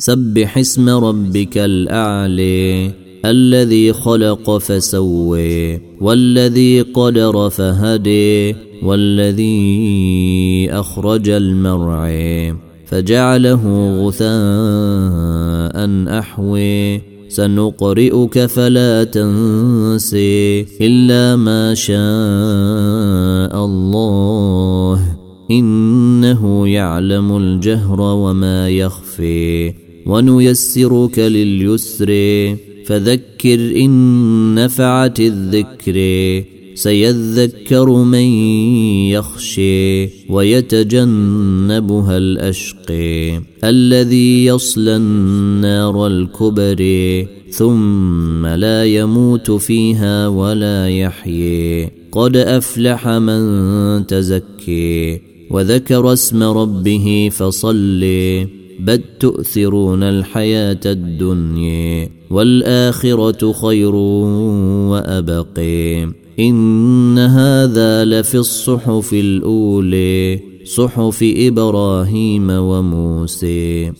سبح اسم ربك الاعلي الذي خلق فسوي والذي قدر فهدي والذي أخرج المرعي فجعله غثاء احوي سنقرئك فلا تنسي إلا ما شاء الله إنه يعلم الجهر وما يخفي ونيسرك لليسر. فذكر إن نفعت الذكر. سيذكر من يخشي ويتجنبها الاشقي الذي يصلى النار الكبر ثم لا يموت فيها ولا يحيي قد أفلح من تزكي وذكر اسم ربه فصلي بل تؤثرون الحياة الدنيا والاخره خير وابقي ان هذا لفي الصحف الاولي صحف إبراهيم وموسى